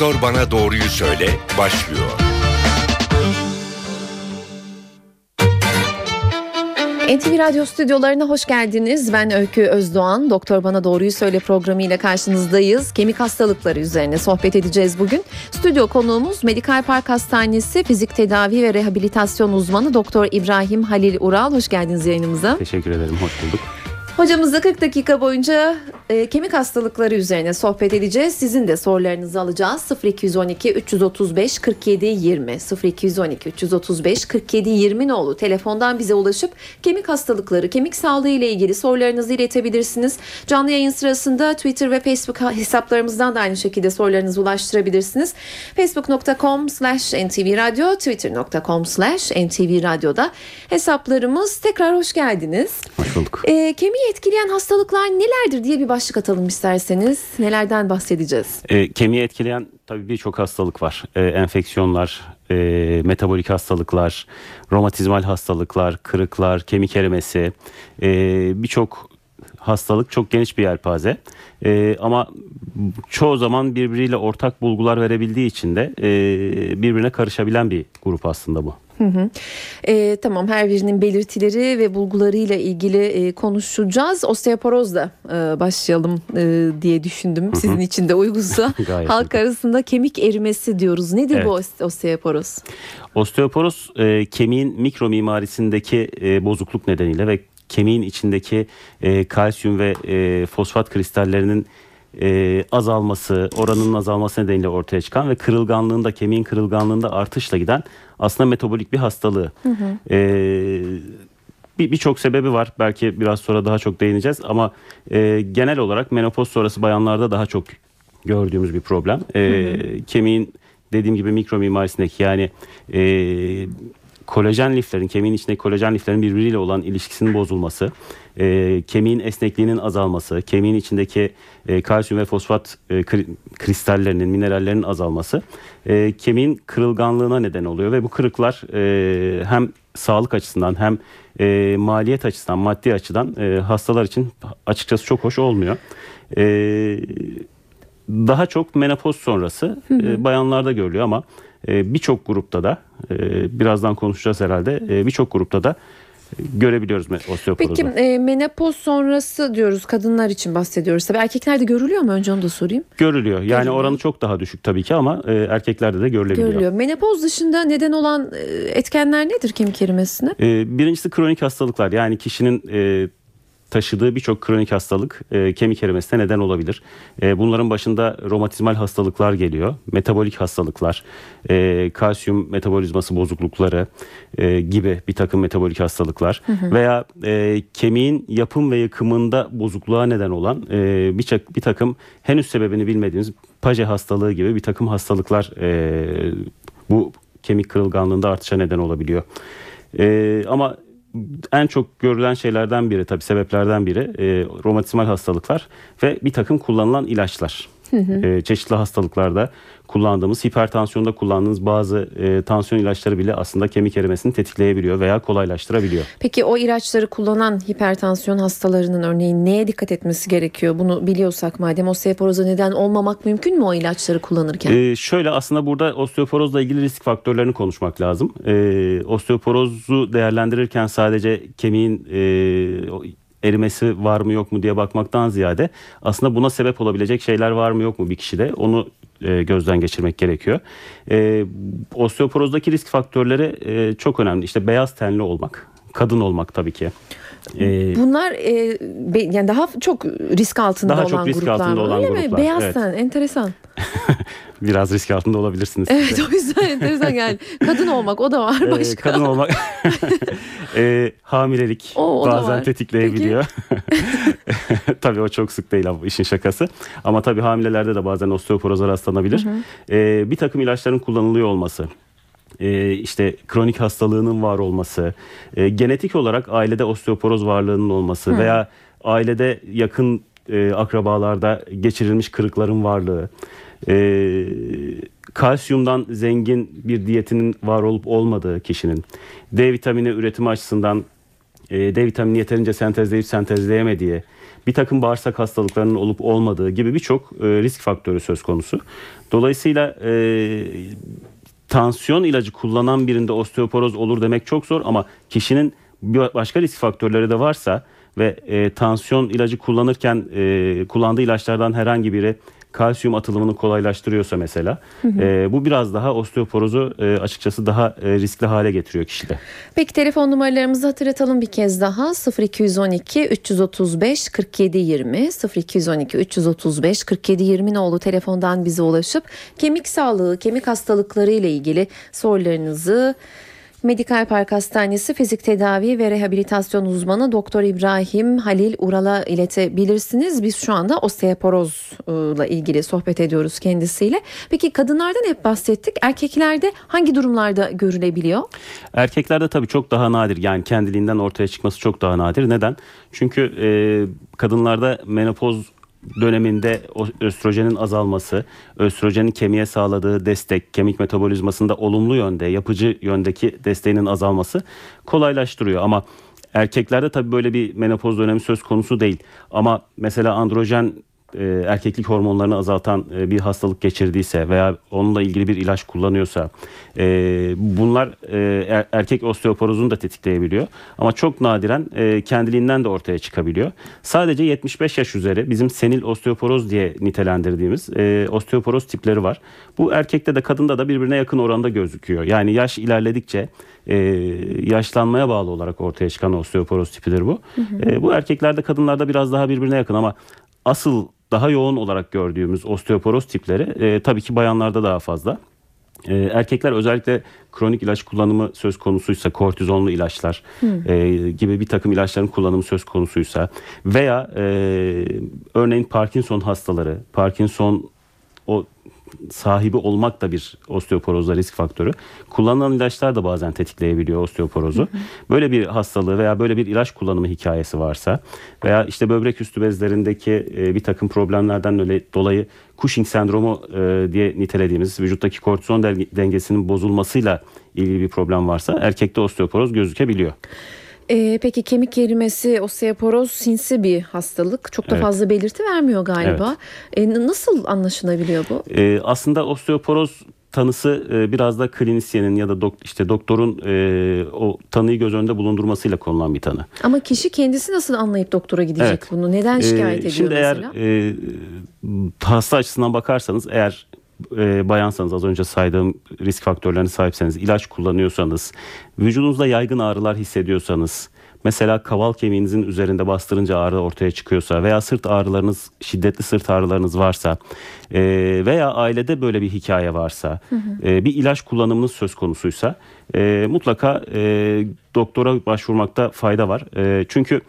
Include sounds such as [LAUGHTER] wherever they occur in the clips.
Doktor Bana Doğruyu Söyle başlıyor. NTV Radyo stüdyolarına hoş geldiniz. Ben Öykü Özdoğan. Doktor Bana Doğruyu Söyle programı ile karşınızdayız. Kemik hastalıkları üzerine sohbet edeceğiz bugün. Stüdyo konuğumuz Medikal Park Hastanesi Fizik Tedavi ve Rehabilitasyon Uzmanı Doktor İbrahim Halil Ural. Hoş geldiniz yayınımıza. Teşekkür ederim, hoş bulduk. Hocamızla 40 dakika boyunca e, kemik hastalıkları üzerine sohbet edeceğiz. Sizin de sorularınızı alacağız. 0212 335 47 20 0212 335 47 20 nolu telefondan bize ulaşıp kemik hastalıkları, kemik sağlığı ile ilgili sorularınızı iletebilirsiniz. Canlı yayın sırasında Twitter ve Facebook hesaplarımızdan da aynı şekilde sorularınızı ulaştırabilirsiniz. facebook.com slash ntvradio, twitter.com slash ntvradyo'da hesaplarımız. Tekrar hoş geldiniz. Hoş bulduk. E, kemiği etkileyen hastalıklar nelerdir diye bir başlık atalım isterseniz. Nelerden bahsedeceğiz? E, kemiği etkileyen tabii birçok hastalık var. E, enfeksiyonlar, e, metabolik hastalıklar, romatizmal hastalıklar, kırıklar, kemik erimesi, e, birçok hastalık çok geniş bir yelpaze. E, ama çoğu zaman birbiriyle ortak bulgular verebildiği için de e, birbirine karışabilen bir grup aslında bu. Hı hı. E, tamam her birinin belirtileri ve bulgularıyla ilgili e, konuşacağız. Osteoporozla e, başlayalım e, diye düşündüm. Hı hı. Sizin için de uygunsa. [LAUGHS] Halk arasında kemik erimesi diyoruz. Nedir evet. bu osteoporoz? Osteoporoz e, kemiğin mikro mimarisindeki e, bozukluk nedeniyle ve kemiğin içindeki e, kalsiyum ve e, fosfat kristallerinin e, azalması, oranının azalması nedeniyle ortaya çıkan ve kırılganlığında, kemiğin kırılganlığında artışla giden aslında metabolik bir hastalığı. Hı hı. E, birçok bir sebebi var. Belki biraz sonra daha çok değineceğiz ama e, genel olarak menopoz sonrası bayanlarda daha çok gördüğümüz bir problem. E, hı hı. Kemiğin dediğim gibi mikro mimarisindeki yani e, kolajen liflerin, kemiğin içindeki kolajen liflerin birbiriyle olan ilişkisinin bozulması, e, kemiğin esnekliğinin azalması, kemiğin içindeki e, kalsiyum ve fosfat e, kristallerinin, minerallerinin azalması e, kemiğin kırılganlığına neden oluyor ve bu kırıklar e, hem sağlık açısından hem e, maliyet açısından, maddi açıdan e, hastalar için açıkçası çok hoş olmuyor. E, daha çok menopoz sonrası hı hı. E, bayanlarda görülüyor ama e, birçok grupta da e, birazdan konuşacağız herhalde e, birçok grupta da görebiliyoruz osteoporozu. Peki e, menopoz sonrası diyoruz kadınlar için bahsediyoruz. Tabii erkeklerde görülüyor mu önce onu da sorayım. Görülüyor. Yani görülüyor. oranı çok daha düşük tabii ki ama e, erkeklerde de görülebiliyor. Görülüyor. Menopoz dışında neden olan etkenler nedir kemik erimesine? E, birincisi kronik hastalıklar. Yani kişinin e, taşıdığı birçok kronik hastalık e, kemik erimesine neden olabilir. E, bunların başında romatizmal hastalıklar geliyor, metabolik hastalıklar, e, kalsiyum metabolizması bozuklukları e, gibi bir takım metabolik hastalıklar hı hı. veya e, kemiğin yapım ve yıkımında bozukluğa neden olan e, bir, bir takım henüz sebebini bilmediğimiz paje hastalığı gibi bir takım hastalıklar e, bu kemik kırılganlığında artışa neden olabiliyor. E, ama en çok görülen şeylerden biri tabii sebeplerden biri e, romatizmal hastalıklar ve bir takım kullanılan ilaçlar. Hı hı. E, çeşitli hastalıklarda kullandığımız, hipertansiyonda kullandığımız bazı e, tansiyon ilaçları bile aslında kemik erimesini tetikleyebiliyor veya kolaylaştırabiliyor. Peki o ilaçları kullanan hipertansiyon hastalarının örneğin neye dikkat etmesi gerekiyor? Bunu biliyorsak madem osteoporoza neden olmamak mümkün mü o ilaçları kullanırken? E, şöyle aslında burada osteoporozla ilgili risk faktörlerini konuşmak lazım. E, osteoporozu değerlendirirken sadece kemiğin e, erimesi var mı yok mu diye bakmaktan ziyade aslında buna sebep olabilecek şeyler var mı yok mu bir kişide onu e, gözden geçirmek gerekiyor. E, osteoporozdaki risk faktörleri e, çok önemli. İşte beyaz tenli olmak, kadın olmak tabii ki. Ee, Bunlar e, be, yani daha çok risk altında daha olan çok risk gruplar altında olan öyle gruplar. mi? Beyaz evet. ten enteresan. [LAUGHS] Biraz risk altında olabilirsiniz. Evet o yüzden enteresan yani. Kadın olmak o da var başka. Ee, kadın olmak [LAUGHS] e, hamilelik o, o bazen tetikleyebiliyor. [LAUGHS] tabii o çok sık değil ama işin şakası. Ama tabii hamilelerde de bazen osteoporoza rastlanabilir. Hı hı. Ee, bir takım ilaçların kullanılıyor olması e, işte kronik hastalığının var olması, e, genetik olarak ailede osteoporoz varlığının olması Hı. veya ailede yakın e, akrabalarda geçirilmiş kırıkların varlığı, e, kalsiyumdan zengin bir diyetinin var olup olmadığı kişinin, D vitamini üretimi açısından e, D vitamini yeterince sentezleyip sentezleyemediği, bir takım bağırsak hastalıklarının olup olmadığı gibi birçok e, risk faktörü söz konusu. Dolayısıyla e, tansiyon ilacı kullanan birinde osteoporoz olur demek çok zor ama kişinin başka risk faktörleri de varsa ve e, tansiyon ilacı kullanırken e, kullandığı ilaçlardan herhangi biri kalsiyum atılımını kolaylaştırıyorsa mesela e, bu biraz daha osteoporozu e, açıkçası daha e, riskli hale getiriyor kişide. Peki telefon numaralarımızı hatırlatalım bir kez daha 0212 335 47 20 0212 335 47 20 nolu telefondan bize ulaşıp kemik sağlığı, kemik hastalıkları ile ilgili sorularınızı Medikal Park Hastanesi Fizik Tedavi ve Rehabilitasyon Uzmanı Doktor İbrahim Halil Ural'a iletebilirsiniz. Biz şu anda osteoporozla ilgili sohbet ediyoruz kendisiyle. Peki kadınlardan hep bahsettik. Erkeklerde hangi durumlarda görülebiliyor? Erkeklerde tabii çok daha nadir yani kendiliğinden ortaya çıkması çok daha nadir. Neden? Çünkü e, kadınlarda menopoz döneminde östrojenin azalması, östrojenin kemiğe sağladığı destek, kemik metabolizmasında olumlu yönde, yapıcı yöndeki desteğinin azalması kolaylaştırıyor. Ama erkeklerde tabii böyle bir menopoz dönemi söz konusu değil. Ama mesela androjen e, erkeklik hormonlarını azaltan e, bir hastalık geçirdiyse veya onunla ilgili bir ilaç kullanıyorsa e, bunlar e, er, erkek osteoporozunu da tetikleyebiliyor. Ama çok nadiren e, kendiliğinden de ortaya çıkabiliyor. Sadece 75 yaş üzeri bizim senil osteoporoz diye nitelendirdiğimiz e, osteoporoz tipleri var. Bu erkekte de kadında da birbirine yakın oranda gözüküyor. Yani yaş ilerledikçe e, yaşlanmaya bağlı olarak ortaya çıkan osteoporoz tipidir bu. Hı hı. E, bu erkeklerde kadınlarda biraz daha birbirine yakın ama asıl daha yoğun olarak gördüğümüz osteoporoz tipleri e, tabii ki bayanlarda daha fazla. E, erkekler özellikle kronik ilaç kullanımı söz konusuysa kortizonlu ilaçlar e, gibi bir takım ilaçların kullanımı söz konusuysa veya e, örneğin Parkinson hastaları, Parkinson o sahibi olmak da bir osteoporozda risk faktörü. Kullanılan ilaçlar da bazen tetikleyebiliyor osteoporozu. Hı hı. Böyle bir hastalığı veya böyle bir ilaç kullanımı hikayesi varsa veya işte böbrek üstü bezlerindeki e, bir takım problemlerden dolayı Cushing sendromu e, diye nitelediğimiz vücuttaki kortizon dengesinin bozulmasıyla ilgili bir problem varsa erkekte osteoporoz gözükebiliyor. Ee, peki kemik erimesi, osteoporoz sinsi bir hastalık. Çok da evet. fazla belirti vermiyor galiba. Evet. Ee, nasıl anlaşılabiliyor bu? Ee, aslında osteoporoz tanısı e, biraz da klinisyenin ya da dok, işte doktorun e, o tanıyı göz önünde bulundurmasıyla konulan bir tanı. Ama kişi kendisi nasıl anlayıp doktora gidecek evet. bunu? Neden ee, şikayet ediyor şimdi mesela? Şimdi eğer e, hasta açısından bakarsanız eğer e, bayansanız az önce saydığım risk faktörlerine sahipseniz, ilaç kullanıyorsanız, vücudunuzda yaygın ağrılar hissediyorsanız, mesela kaval kemiğinizin üzerinde bastırınca ağrı ortaya çıkıyorsa veya sırt ağrılarınız, şiddetli sırt ağrılarınız varsa e, veya ailede böyle bir hikaye varsa, hı hı. E, bir ilaç kullanımınız söz konusuysa e, mutlaka e, doktora başvurmakta fayda var. E, çünkü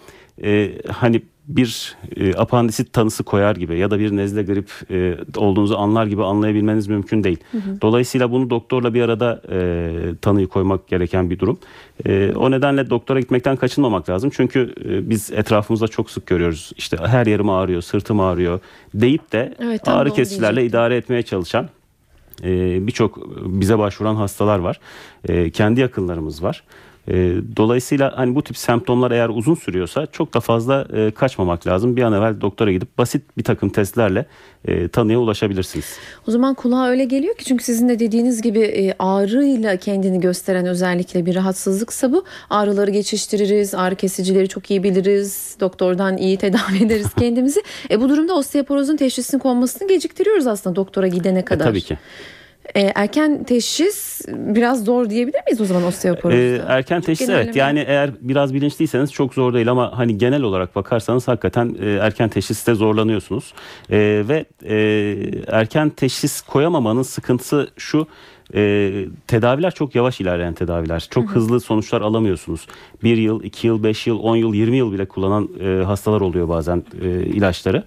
e, hani bir e, apandisit tanısı koyar gibi ya da bir nezle grip e, olduğunuzu anlar gibi anlayabilmeniz mümkün değil. Hı hı. Dolayısıyla bunu doktorla bir arada e, tanıyı koymak gereken bir durum. E, o nedenle doktora gitmekten kaçınmamak lazım. Çünkü e, biz etrafımızda çok sık görüyoruz. İşte her yerim ağrıyor, sırtım ağrıyor deyip de evet, ağrı kesicilerle idare etmeye çalışan e, birçok bize başvuran hastalar var. E, kendi yakınlarımız var. E, dolayısıyla hani bu tip semptomlar eğer uzun sürüyorsa çok da fazla e, kaçmamak lazım. Bir an evvel doktora gidip basit bir takım testlerle e, tanıya ulaşabilirsiniz. O zaman kulağa öyle geliyor ki çünkü sizin de dediğiniz gibi e, ağrıyla kendini gösteren özellikle bir rahatsızlıksa bu ağrıları geçiştiririz, ağrı kesicileri çok iyi biliriz, doktordan iyi tedavi ederiz kendimizi. e, bu durumda osteoporozun teşhisinin konmasını geciktiriyoruz aslında doktora gidene kadar. E, tabii ki. E, erken teşhis biraz zor diyebilir miyiz o zaman osteoporozda? E, erken teşhis evet mi? yani eğer biraz bilinçliyseniz çok zor değil ama hani genel olarak bakarsanız hakikaten e, erken teşhiste zorlanıyorsunuz. E, ve e, erken teşhis koyamamanın sıkıntısı şu e, tedaviler çok yavaş ilerleyen tedaviler. Çok hı hı. hızlı sonuçlar alamıyorsunuz. Bir yıl, iki yıl, beş yıl, on yıl, yirmi yıl bile kullanan e, hastalar oluyor bazen e, ilaçları.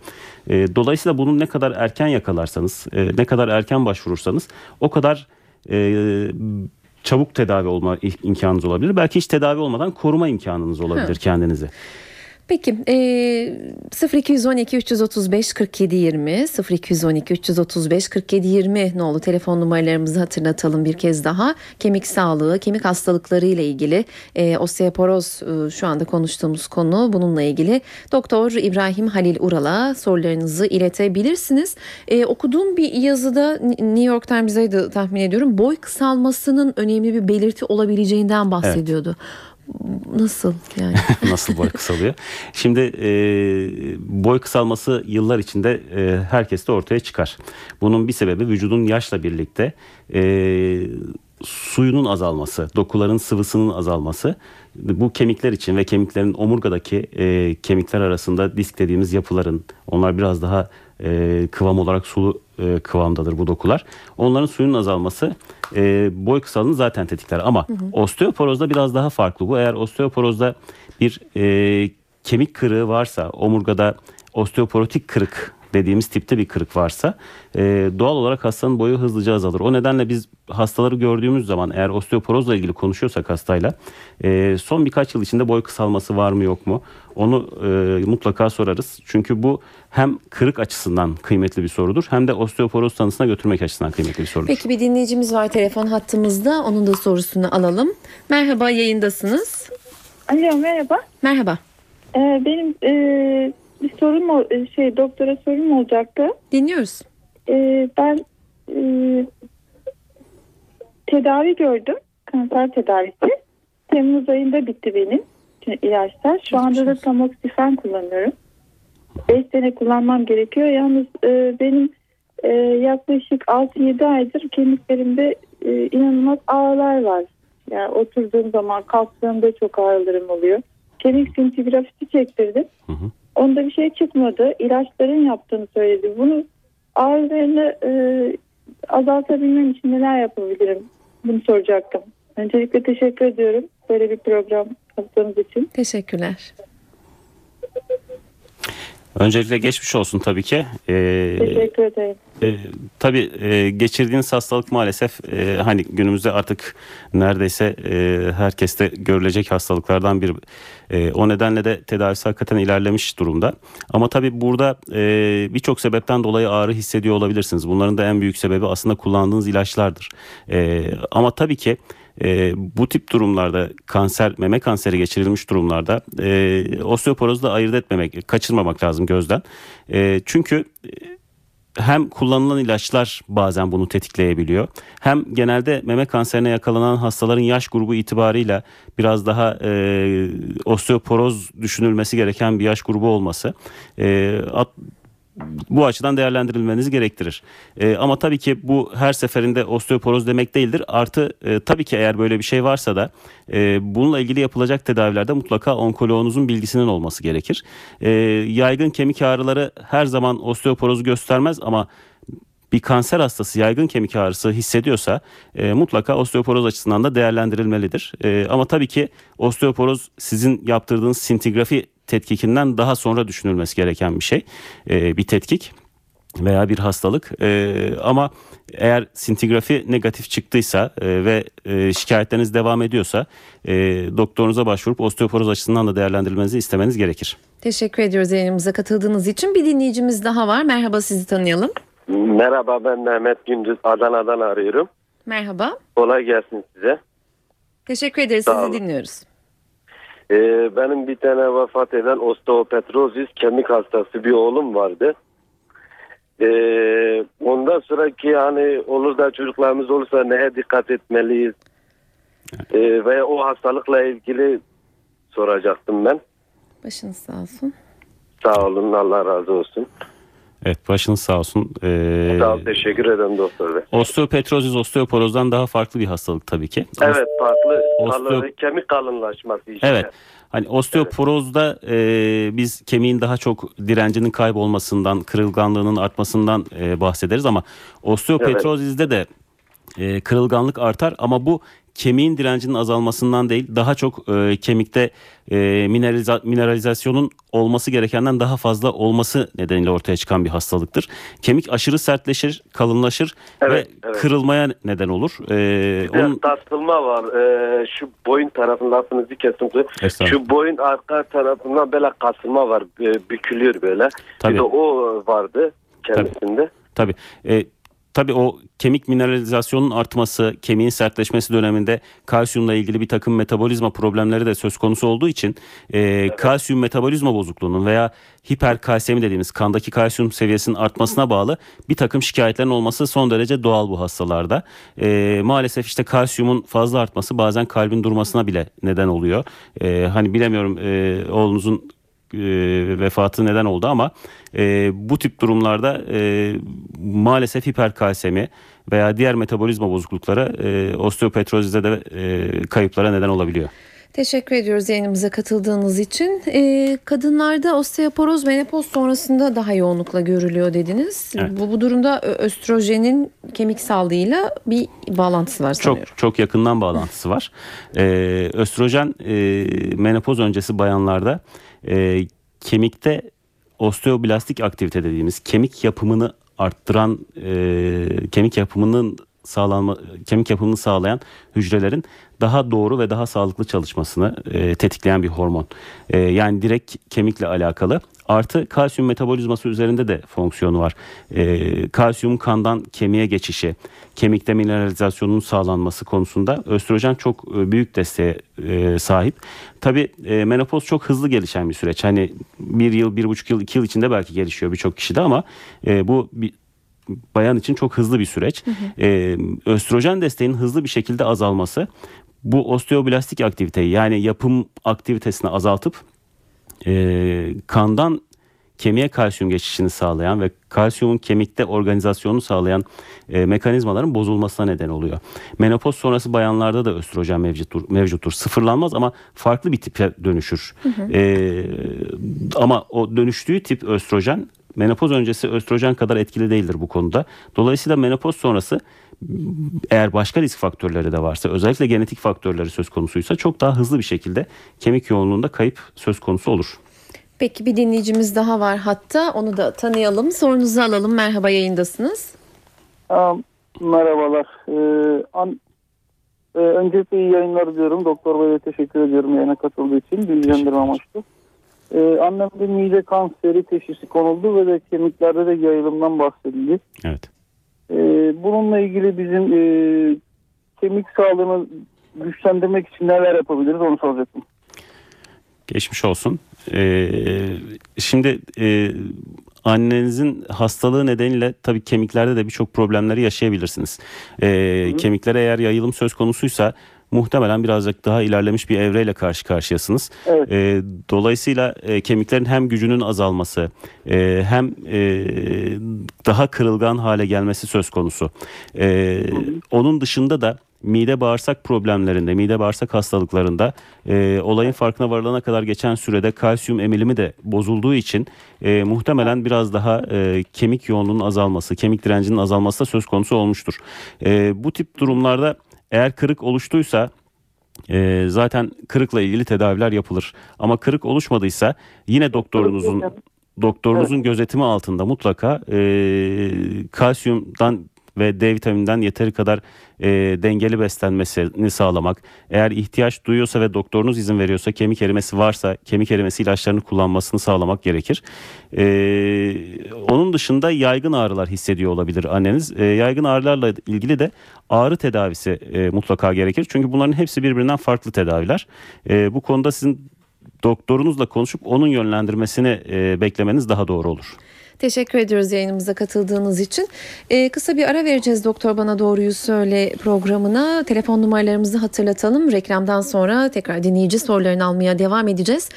E, dolayısıyla bunu ne kadar erken yakalarsanız, e, ne kadar erken başvurursanız o kadar e, çabuk tedavi olma imkanınız olabilir. Belki hiç tedavi olmadan koruma imkanınız olabilir Hı. kendinizi. Peki e, 0212 335 47 20 0212 335 47 20 nolu telefon numaralarımızı hatırlatalım bir kez daha. Kemik sağlığı, kemik hastalıkları ile ilgili e, osteoporoz e, şu anda konuştuğumuz konu bununla ilgili Doktor İbrahim Halil Ural'a sorularınızı iletebilirsiniz. E, okuduğum bir yazıda New York Times'daydı tahmin ediyorum. Boy kısalmasının önemli bir belirti olabileceğinden bahsediyordu. Nasıl yani? [LAUGHS] Nasıl boy kısalıyor? Şimdi e, boy kısalması yıllar içinde e, herkeste ortaya çıkar. Bunun bir sebebi vücudun yaşla birlikte e, suyunun azalması, dokuların sıvısının azalması. Bu kemikler için ve kemiklerin omurgadaki e, kemikler arasında disk dediğimiz yapıların onlar biraz daha e, kıvam olarak sulu e, kıvamdadır bu dokular. Onların suyunun azalması e, boy kısalığını zaten tetikler ama osteoporozda biraz daha farklı bu. Eğer osteoporozda bir e, kemik kırığı varsa omurgada osteoporotik kırık dediğimiz tipte bir kırık varsa e, doğal olarak hastanın boyu hızlıca azalır. O nedenle biz hastaları gördüğümüz zaman eğer osteoporozla ilgili konuşuyorsak hastayla e, son birkaç yıl içinde boy kısalması var mı yok mu onu e, mutlaka sorarız. Çünkü bu hem kırık açısından kıymetli bir sorudur hem de osteoporoz tanısına götürmek açısından kıymetli bir sorudur. Peki bir dinleyicimiz var telefon hattımızda. Onun da sorusunu alalım. Merhaba yayındasınız. Alo merhaba. Merhaba. Ee, benim e, bir sorum e, şey doktora sorum olacaktı. Dinliyoruz. Ee, ben e, tedavi gördüm. Kanser tedavisi. Temmuz ayında bitti benim ilaçlar. Şu anda da tamoksifen kullanıyorum. 5 sene kullanmam gerekiyor. Yalnız e, benim e, yaklaşık 6-7 aydır kemiklerimde e, inanılmaz ağrılar var. Yani oturduğum zaman kalktığımda çok ağrılarım oluyor. Kemik sintigrafisi çektirdim. Hı hı. Onda bir şey çıkmadı. İlaçların yaptığını söyledi. Bunu ağrılarını e, azaltabilmem için neler yapabilirim? Bunu soracaktım. Öncelikle teşekkür ediyorum. Böyle bir program yaptığınız için. Teşekkürler. Öncelikle geçmiş olsun tabii ki. E, Teşekkür ederim. E, tabii e, geçirdiğiniz hastalık maalesef e, hani günümüzde artık neredeyse e, herkeste görülecek hastalıklardan bir. E, o nedenle de tedavisi hakikaten ilerlemiş durumda. Ama tabii burada e, birçok sebepten dolayı ağrı hissediyor olabilirsiniz. Bunların da en büyük sebebi aslında kullandığınız ilaçlardır. E, ama tabii ki e, bu tip durumlarda kanser, meme kanseri geçirilmiş durumlarda e, osteoporozla ayırt etmemek, kaçırmamak lazım gözden. E, çünkü hem kullanılan ilaçlar bazen bunu tetikleyebiliyor. Hem genelde meme kanserine yakalanan hastaların yaş grubu itibarıyla biraz daha e, osteoporoz düşünülmesi gereken bir yaş grubu olması e, at, bu açıdan değerlendirilmenizi gerektirir. E, ama tabii ki bu her seferinde osteoporoz demek değildir. Artı e, tabii ki eğer böyle bir şey varsa da e, bununla ilgili yapılacak tedavilerde mutlaka onkoloğunuzun bilgisinin olması gerekir. E, yaygın kemik ağrıları her zaman osteoporozu göstermez ama bir kanser hastası yaygın kemik ağrısı hissediyorsa e, mutlaka osteoporoz açısından da değerlendirilmelidir. E, ama tabii ki osteoporoz sizin yaptırdığınız sintigrafi tetkikinden daha sonra düşünülmesi gereken bir şey. E, bir tetkik veya bir hastalık e, ama eğer sintigrafi negatif çıktıysa e, ve e, şikayetleriniz devam ediyorsa e, doktorunuza başvurup osteoporoz açısından da değerlendirilmenizi istemeniz gerekir. Teşekkür ediyoruz yayınımıza katıldığınız için. Bir dinleyicimiz daha var. Merhaba sizi tanıyalım. Merhaba ben Mehmet Gündüz Adana'dan arıyorum. Merhaba. Kolay gelsin size. Teşekkür ederiz. Sağ Sizi dinliyoruz. Ee, benim bir tane vefat eden osteopetrozis kemik hastası bir oğlum vardı. Ee, ondan sonraki hani olur da çocuklarımız olursa neye dikkat etmeliyiz? Ee, ve o hastalıkla ilgili soracaktım ben. Başınız sağ olsun. Sağ olun Allah razı olsun. Evet başınız sağ olsun. Ee, Sağ ol teşekkür ederim doktor bey. Osteopetrozis osteoporozdan daha farklı bir hastalık tabii ki. Evet farklı Osteo- kemik kalınlaşması işte. Evet. Hani osteoporozda e, biz kemiğin daha çok direncinin kaybolmasından, kırılganlığının artmasından e, bahsederiz ama osteopetrozizde de e, kırılganlık artar ama bu kemiğin direncinin azalmasından değil daha çok e, kemikte e, mineraliza- mineralizasyonun olması gerekenden daha fazla olması nedeniyle ortaya çıkan bir hastalıktır. Kemik aşırı sertleşir, kalınlaşır Evet, ve evet. kırılmaya neden olur. E, Bir onun Tasılma var. Ee, şu boyun tarafında lafınızı kestim. Şu boyun arka tarafından böyle kasılma var. Ee, Bükülüyor böyle. Tabii. Bir de o vardı kendisinde. Tabii. E, tabii o kemik mineralizasyonun artması, kemiğin sertleşmesi döneminde kalsiyumla ilgili bir takım metabolizma problemleri de söz konusu olduğu için e, kalsiyum metabolizma bozukluğunun veya hiperkalsemi dediğimiz kandaki kalsiyum seviyesinin artmasına bağlı bir takım şikayetlerin olması son derece doğal bu hastalarda. E, maalesef işte kalsiyumun fazla artması bazen kalbin durmasına bile neden oluyor. E, hani bilemiyorum e, oğlunuzun e, vefatı neden oldu ama e, bu tip durumlarda e, maalesef hiperkalsemi veya diğer metabolizma bozuklukları e, osteopetrozide de e, kayıplara neden olabiliyor. Teşekkür ediyoruz yayınımıza katıldığınız için. Ee, kadınlarda osteoporoz menopoz sonrasında daha yoğunlukla görülüyor dediniz. Evet. Bu, bu durumda östrojenin kemik sağlığıyla bir bağlantısı var sanıyorum. Çok çok yakından bağlantısı var. Ee, östrojen e, menopoz öncesi bayanlarda e, kemikte osteoblastik aktivite dediğimiz kemik yapımını arttıran e, kemik yapımının sağlanma kemik yapımını sağlayan hücrelerin daha doğru ve daha sağlıklı çalışmasını e, tetikleyen bir hormon. E, yani direkt kemikle alakalı. Artı kalsiyum metabolizması üzerinde de fonksiyonu var. E, kalsiyum kandan kemiğe geçişi, kemikte mineralizasyonun sağlanması konusunda östrojen çok e, büyük desteğe e, sahip. Tabii e, menopoz çok hızlı gelişen bir süreç. Hani bir yıl, bir buçuk yıl, iki yıl içinde belki gelişiyor birçok kişide ama e, bu bir bayan için çok hızlı bir süreç. Ee, östrojen desteğinin hızlı bir şekilde azalması bu osteoblastik aktiviteyi yani yapım aktivitesini azaltıp e, kandan kemiğe kalsiyum geçişini sağlayan ve kalsiyumun kemikte organizasyonunu sağlayan e, mekanizmaların bozulmasına neden oluyor. Menopoz sonrası bayanlarda da östrojen mevcuttur, mevcuttur. Sıfırlanmaz ama farklı bir tipe dönüşür. E, ama o dönüştüğü tip östrojen menopoz öncesi östrojen kadar etkili değildir bu konuda. Dolayısıyla menopoz sonrası eğer başka risk faktörleri de varsa özellikle genetik faktörleri söz konusuysa çok daha hızlı bir şekilde kemik yoğunluğunda kayıp söz konusu olur. Peki bir dinleyicimiz daha var hatta onu da tanıyalım. Sorunuzu alalım. Merhaba yayındasınız. Aa, Merhabalar. Ee, an, e, öncelikle iyi yayınlar diliyorum. Doktor Bey'e teşekkür ediyorum yayına katıldığı için. Bilgilendirme amaçlı. Ee, annemde mide kanseri teşhisi konuldu ve de kemiklerde de yayılımdan bahsedildi. Evet. Ee, bununla ilgili bizim e, kemik sağlığını güçlendirmek için neler yapabiliriz onu soracaktım. Geçmiş olsun. Ee, şimdi e, annenizin hastalığı nedeniyle tabii kemiklerde de birçok problemleri yaşayabilirsiniz. Ee, kemiklere eğer yayılım söz konusuysa muhtemelen birazcık daha ilerlemiş bir evreyle karşı karşıyasınız. Evet. Ee, dolayısıyla e, kemiklerin hem gücünün azalması e, hem e, daha kırılgan hale gelmesi söz konusu. Ee, onun dışında da mide bağırsak problemlerinde, mide bağırsak hastalıklarında e, olayın farkına varılana kadar geçen sürede kalsiyum emilimi de bozulduğu için e, muhtemelen biraz daha e, kemik yoğunluğunun azalması, kemik direncinin azalması da söz konusu olmuştur. E, bu tip durumlarda eğer kırık oluştuysa e, zaten kırıkla ilgili tedaviler yapılır. Ama kırık oluşmadıysa yine doktorunuzun doktorunuzun gözetimi altında mutlaka e, kalsiyumdan ve D vitamininden yeteri kadar e, dengeli beslenmesini sağlamak. Eğer ihtiyaç duyuyorsa ve doktorunuz izin veriyorsa kemik erimesi varsa kemik erimesi ilaçlarını kullanmasını sağlamak gerekir. E, onun dışında yaygın ağrılar hissediyor olabilir anneniz. E, yaygın ağrılarla ilgili de ağrı tedavisi e, mutlaka gerekir. Çünkü bunların hepsi birbirinden farklı tedaviler. E, bu konuda sizin doktorunuzla konuşup onun yönlendirmesini e, beklemeniz daha doğru olur. Teşekkür ediyoruz yayınımıza katıldığınız için. Ee, kısa bir ara vereceğiz Doktor Bana Doğruyu Söyle programına. Telefon numaralarımızı hatırlatalım. Reklamdan sonra tekrar dinleyici sorularını almaya devam edeceğiz.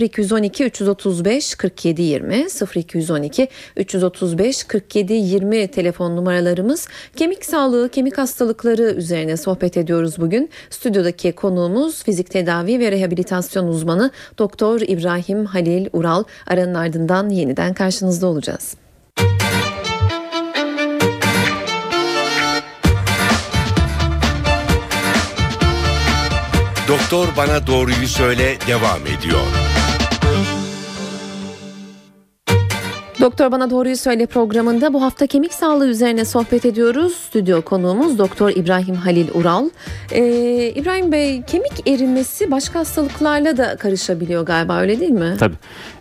0212 335 47 20 0212 335 47 20 telefon numaralarımız. Kemik sağlığı, kemik hastalıkları üzerine sohbet ediyoruz bugün. Stüdyodaki konuğumuz fizik tedavi ve rehabilitasyon uzmanı Doktor İbrahim Halil Ural. Aranın ardından yeniden karşınızda olacağız. Doktor Bana Doğruyu Söyle devam ediyor. Doktor Bana Doğruyu Söyle programında bu hafta kemik sağlığı üzerine sohbet ediyoruz. Stüdyo konuğumuz Doktor İbrahim Halil Ural. Ee, İbrahim Bey kemik erimesi başka hastalıklarla da karışabiliyor galiba öyle değil mi? Tabii.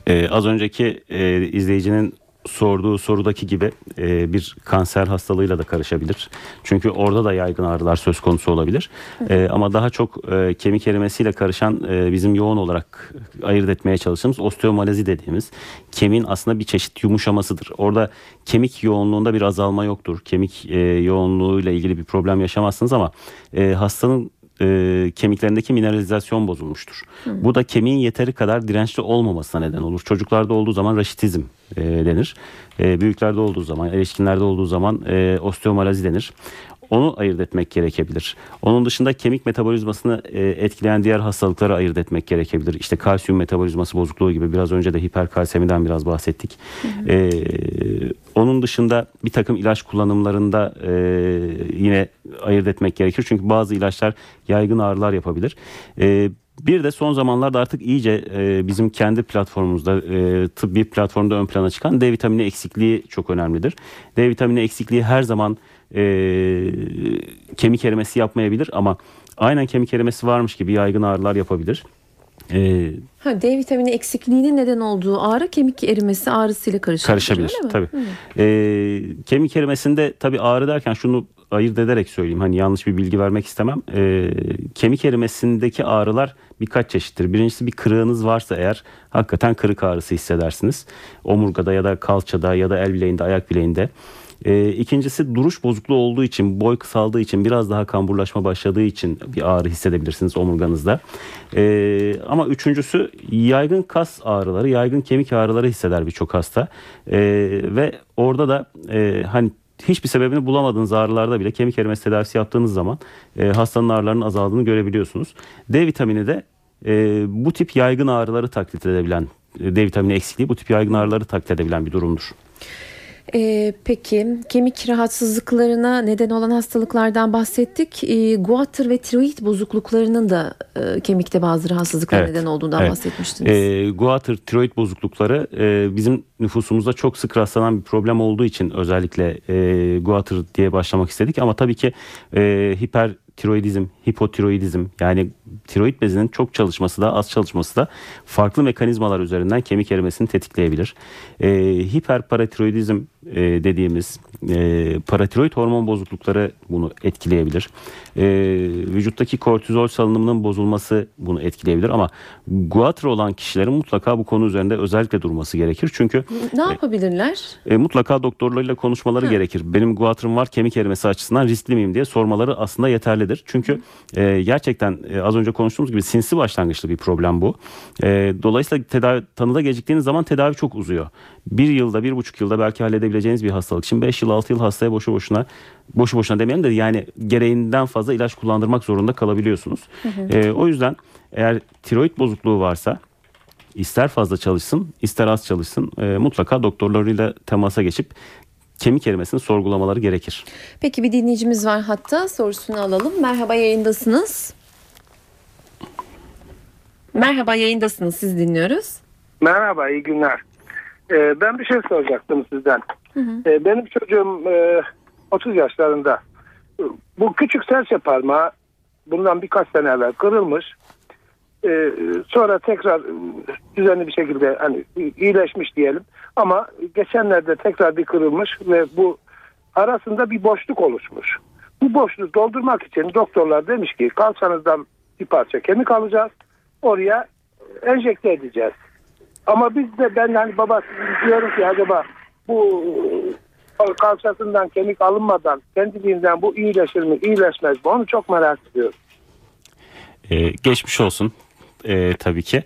Ee, az önceki e, izleyicinin sorduğu sorudaki gibi e, bir kanser hastalığıyla da karışabilir. Çünkü orada da yaygın ağrılar söz konusu olabilir. E, ama daha çok e, kemik erimesiyle karışan e, bizim yoğun olarak ayırt etmeye çalıştığımız osteomalazi dediğimiz kemiğin aslında bir çeşit yumuşamasıdır. Orada kemik yoğunluğunda bir azalma yoktur. Kemik e, yoğunluğuyla ilgili bir problem yaşamazsınız ama e, hastanın e, kemiklerindeki mineralizasyon bozulmuştur. Bu da kemiğin yeteri kadar dirençli olmamasına neden olur. Çocuklarda olduğu zaman raşitizm e, denir. E, büyüklerde olduğu zaman, erişkinlerde olduğu zaman e, osteomalazi denir. Onu ayırt etmek gerekebilir. Onun dışında kemik metabolizmasını e, etkileyen diğer hastalıkları ayırt etmek gerekebilir. İşte kalsiyum metabolizması bozukluğu gibi biraz önce de hiperkalsemiden biraz bahsettik. E, onun dışında bir takım ilaç kullanımlarında e, yine ayırt etmek gerekir. Çünkü bazı ilaçlar yaygın ağrılar yapabilir. E, bir de son zamanlarda artık iyice e, bizim kendi platformumuzda e, tıbbi platformda ön plana çıkan D vitamini eksikliği çok önemlidir. D vitamini eksikliği her zaman e, kemik erimesi yapmayabilir ama aynen kemik erimesi varmış gibi yaygın ağrılar yapabilir. E, Ha, D vitamini eksikliğinin neden olduğu ağrı kemik erimesi ağrısıyla karışabilir. karışabilir tabii. Ee, kemik erimesinde tabii ağrı derken şunu ayırt ederek söyleyeyim hani yanlış bir bilgi vermek istemem. Ee, kemik erimesindeki ağrılar birkaç çeşittir. Birincisi bir kırığınız varsa eğer hakikaten kırık ağrısı hissedersiniz. Omurgada ya da kalçada ya da el bileğinde, ayak bileğinde. Ee, ikincisi duruş bozukluğu olduğu için, boy kısaldığı için, biraz daha kamburlaşma başladığı için bir ağrı hissedebilirsiniz omurganızda. Ee, ama üçüncüsü yaygın kas ağrıları, yaygın kemik ağrıları hisseder birçok hasta. Ee, ve orada da e, hani hiçbir sebebini bulamadığınız ağrılarda bile kemik erimesi tedavisi yaptığınız zaman e, hastanın ağrılarının azaldığını görebiliyorsunuz. D vitamini de e, bu tip yaygın ağrıları taklit edebilen, e, D vitamini eksikliği bu tip yaygın ağrıları taklit edebilen bir durumdur. Ee, peki kemik rahatsızlıklarına neden olan hastalıklardan bahsettik. Ee, guatr ve tiroid bozukluklarının da e, kemikte bazı rahatsızlıklara Evet, neden olduğundan evet. bahsetmiştiniz. E, guatr, tiroid bozuklukları e, bizim nüfusumuzda çok sık rastlanan bir problem olduğu için özellikle e, guatr diye başlamak istedik. Ama tabii ki e, hipertiroidizm, hipotiroidizm yani tiroid bezinin çok çalışması da az çalışması da farklı mekanizmalar üzerinden kemik erimesini tetikleyebilir. E, hiperparatiroidizm e, dediğimiz e, paratiroid hormon bozuklukları bunu etkileyebilir. E, vücuttaki kortizol salınımının bozulması bunu etkileyebilir ama guatr olan kişilerin mutlaka bu konu üzerinde özellikle durması gerekir. Çünkü ne yapabilirler? e, mutlaka doktorlarıyla konuşmaları gerekir. Benim guatrım var kemik erimesi açısından riskli miyim diye sormaları aslında yeterlidir. Çünkü e, gerçekten e, az önce konuştuğumuz gibi sinsi başlangıçlı bir problem bu. E, dolayısıyla tedavi, tanıda geciktiğiniz zaman tedavi çok uzuyor. Bir yılda, bir buçuk yılda belki halledebileceğiniz bir hastalık. Şimdi beş yıl, altı yıl hastaya boşu boşuna, boşu boşuna demeyelim de yani gereğinden fazla ilaç kullandırmak zorunda kalabiliyorsunuz. E, o yüzden eğer tiroid bozukluğu varsa ister fazla çalışsın ister az çalışsın e, mutlaka doktorlarıyla temasa geçip kemik erimesini sorgulamaları gerekir. Peki bir dinleyicimiz var hatta sorusunu alalım. Merhaba yayındasınız. Merhaba yayındasınız siz dinliyoruz. Merhaba, iyi günler. Ee, ben bir şey soracaktım sizden. Ee, benim çocuğum e, 30 yaşlarında. Bu küçük serçe parmağı bundan birkaç sene evvel kırılmış. Ee, sonra tekrar e, düzenli bir şekilde hani iyileşmiş diyelim. Ama geçenlerde tekrar bir kırılmış ve bu arasında bir boşluk oluşmuş. Bu boşluğu doldurmak için doktorlar demiş ki kalçanızdan bir parça kemik alacağız. Oraya enjekte edeceğiz. Ama biz de ben hani babası diyorum ki acaba bu e, kalçasından kemik alınmadan kendiliğinden bu iyileşir mi iyileşmez mi onu çok merak ediyorum. E, geçmiş olsun e, tabii ki.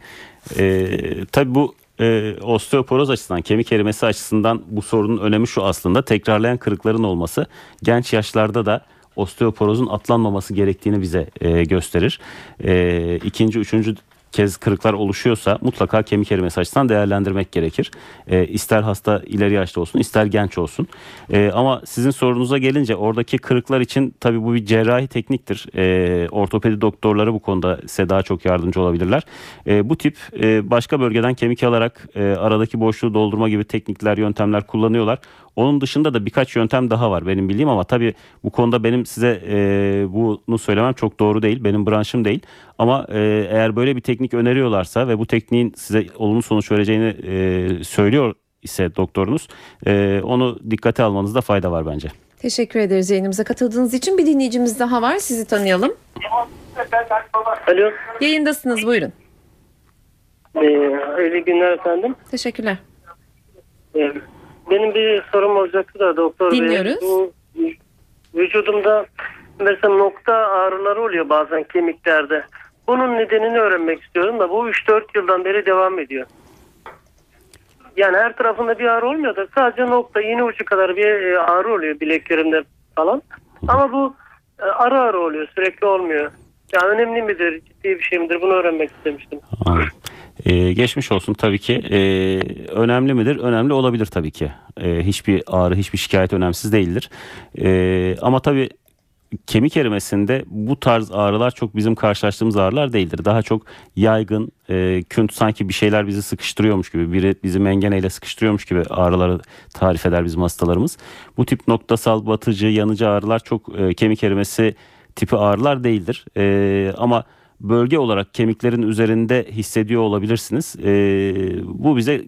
E, tabii bu e, osteoporoz açısından, kemik erimesi açısından bu sorunun önemi şu aslında. Tekrarlayan kırıkların olması genç yaşlarda da osteoporozun atlanmaması gerektiğini bize e, gösterir. E, ikinci, üçüncü kez kırıklar oluşuyorsa mutlaka kemik erimesi açısından değerlendirmek gerekir. E, ister hasta ileri yaşta olsun ister genç olsun. E, ama sizin sorunuza gelince oradaki kırıklar için tabii bu bir cerrahi tekniktir. E, ortopedi doktorları bu konuda size daha çok yardımcı olabilirler. E, bu tip e, başka bölgeden kemik alarak e, aradaki boşluğu doldurma gibi teknikler, yöntemler kullanıyorlar. Onun dışında da birkaç yöntem daha var benim bildiğim ama tabii bu konuda benim size e, bunu söylemem çok doğru değil. Benim branşım değil. Ama e, eğer böyle bir teknik öneriyorlarsa ve bu tekniğin size olumlu sonuç vereceğini e, söylüyor ise doktorunuz e, onu dikkate almanızda fayda var bence. Teşekkür ederiz yayınımıza katıldığınız için. Bir dinleyicimiz daha var. Sizi tanıyalım. Alo. Yayındasınız buyurun. Ee, hayırlı günler efendim. Teşekkürler. Ee, benim bir sorum olacaktı da doktor bey. Dinliyoruz. Bu vücudumda mesela nokta ağrıları oluyor bazen kemiklerde. Bunun nedenini öğrenmek istiyorum da bu 3-4 yıldan beri devam ediyor. Yani her tarafında bir ağrı olmuyor da sadece nokta iğne ucu kadar bir e, ağrı oluyor bileklerimde falan. Ama bu e, ara ara oluyor sürekli olmuyor. Yani önemli midir ciddi bir şey midir bunu öğrenmek istemiştim. Ee, geçmiş olsun tabii ki. Ee, önemli midir? Önemli olabilir tabii ki. Ee, hiçbir ağrı, hiçbir şikayet önemsiz değildir. Ee, ama tabii kemik erimesinde bu tarz ağrılar çok bizim karşılaştığımız ağrılar değildir. Daha çok yaygın, e, künt sanki bir şeyler bizi sıkıştırıyormuş gibi, biri bizi mengeneyle sıkıştırıyormuş gibi ağrıları tarif eder bizim hastalarımız. Bu tip noktasal, batıcı, yanıcı ağrılar çok e, kemik erimesi tipi ağrılar değildir. E, ama bölge olarak kemiklerin üzerinde hissediyor olabilirsiniz. E, bu bize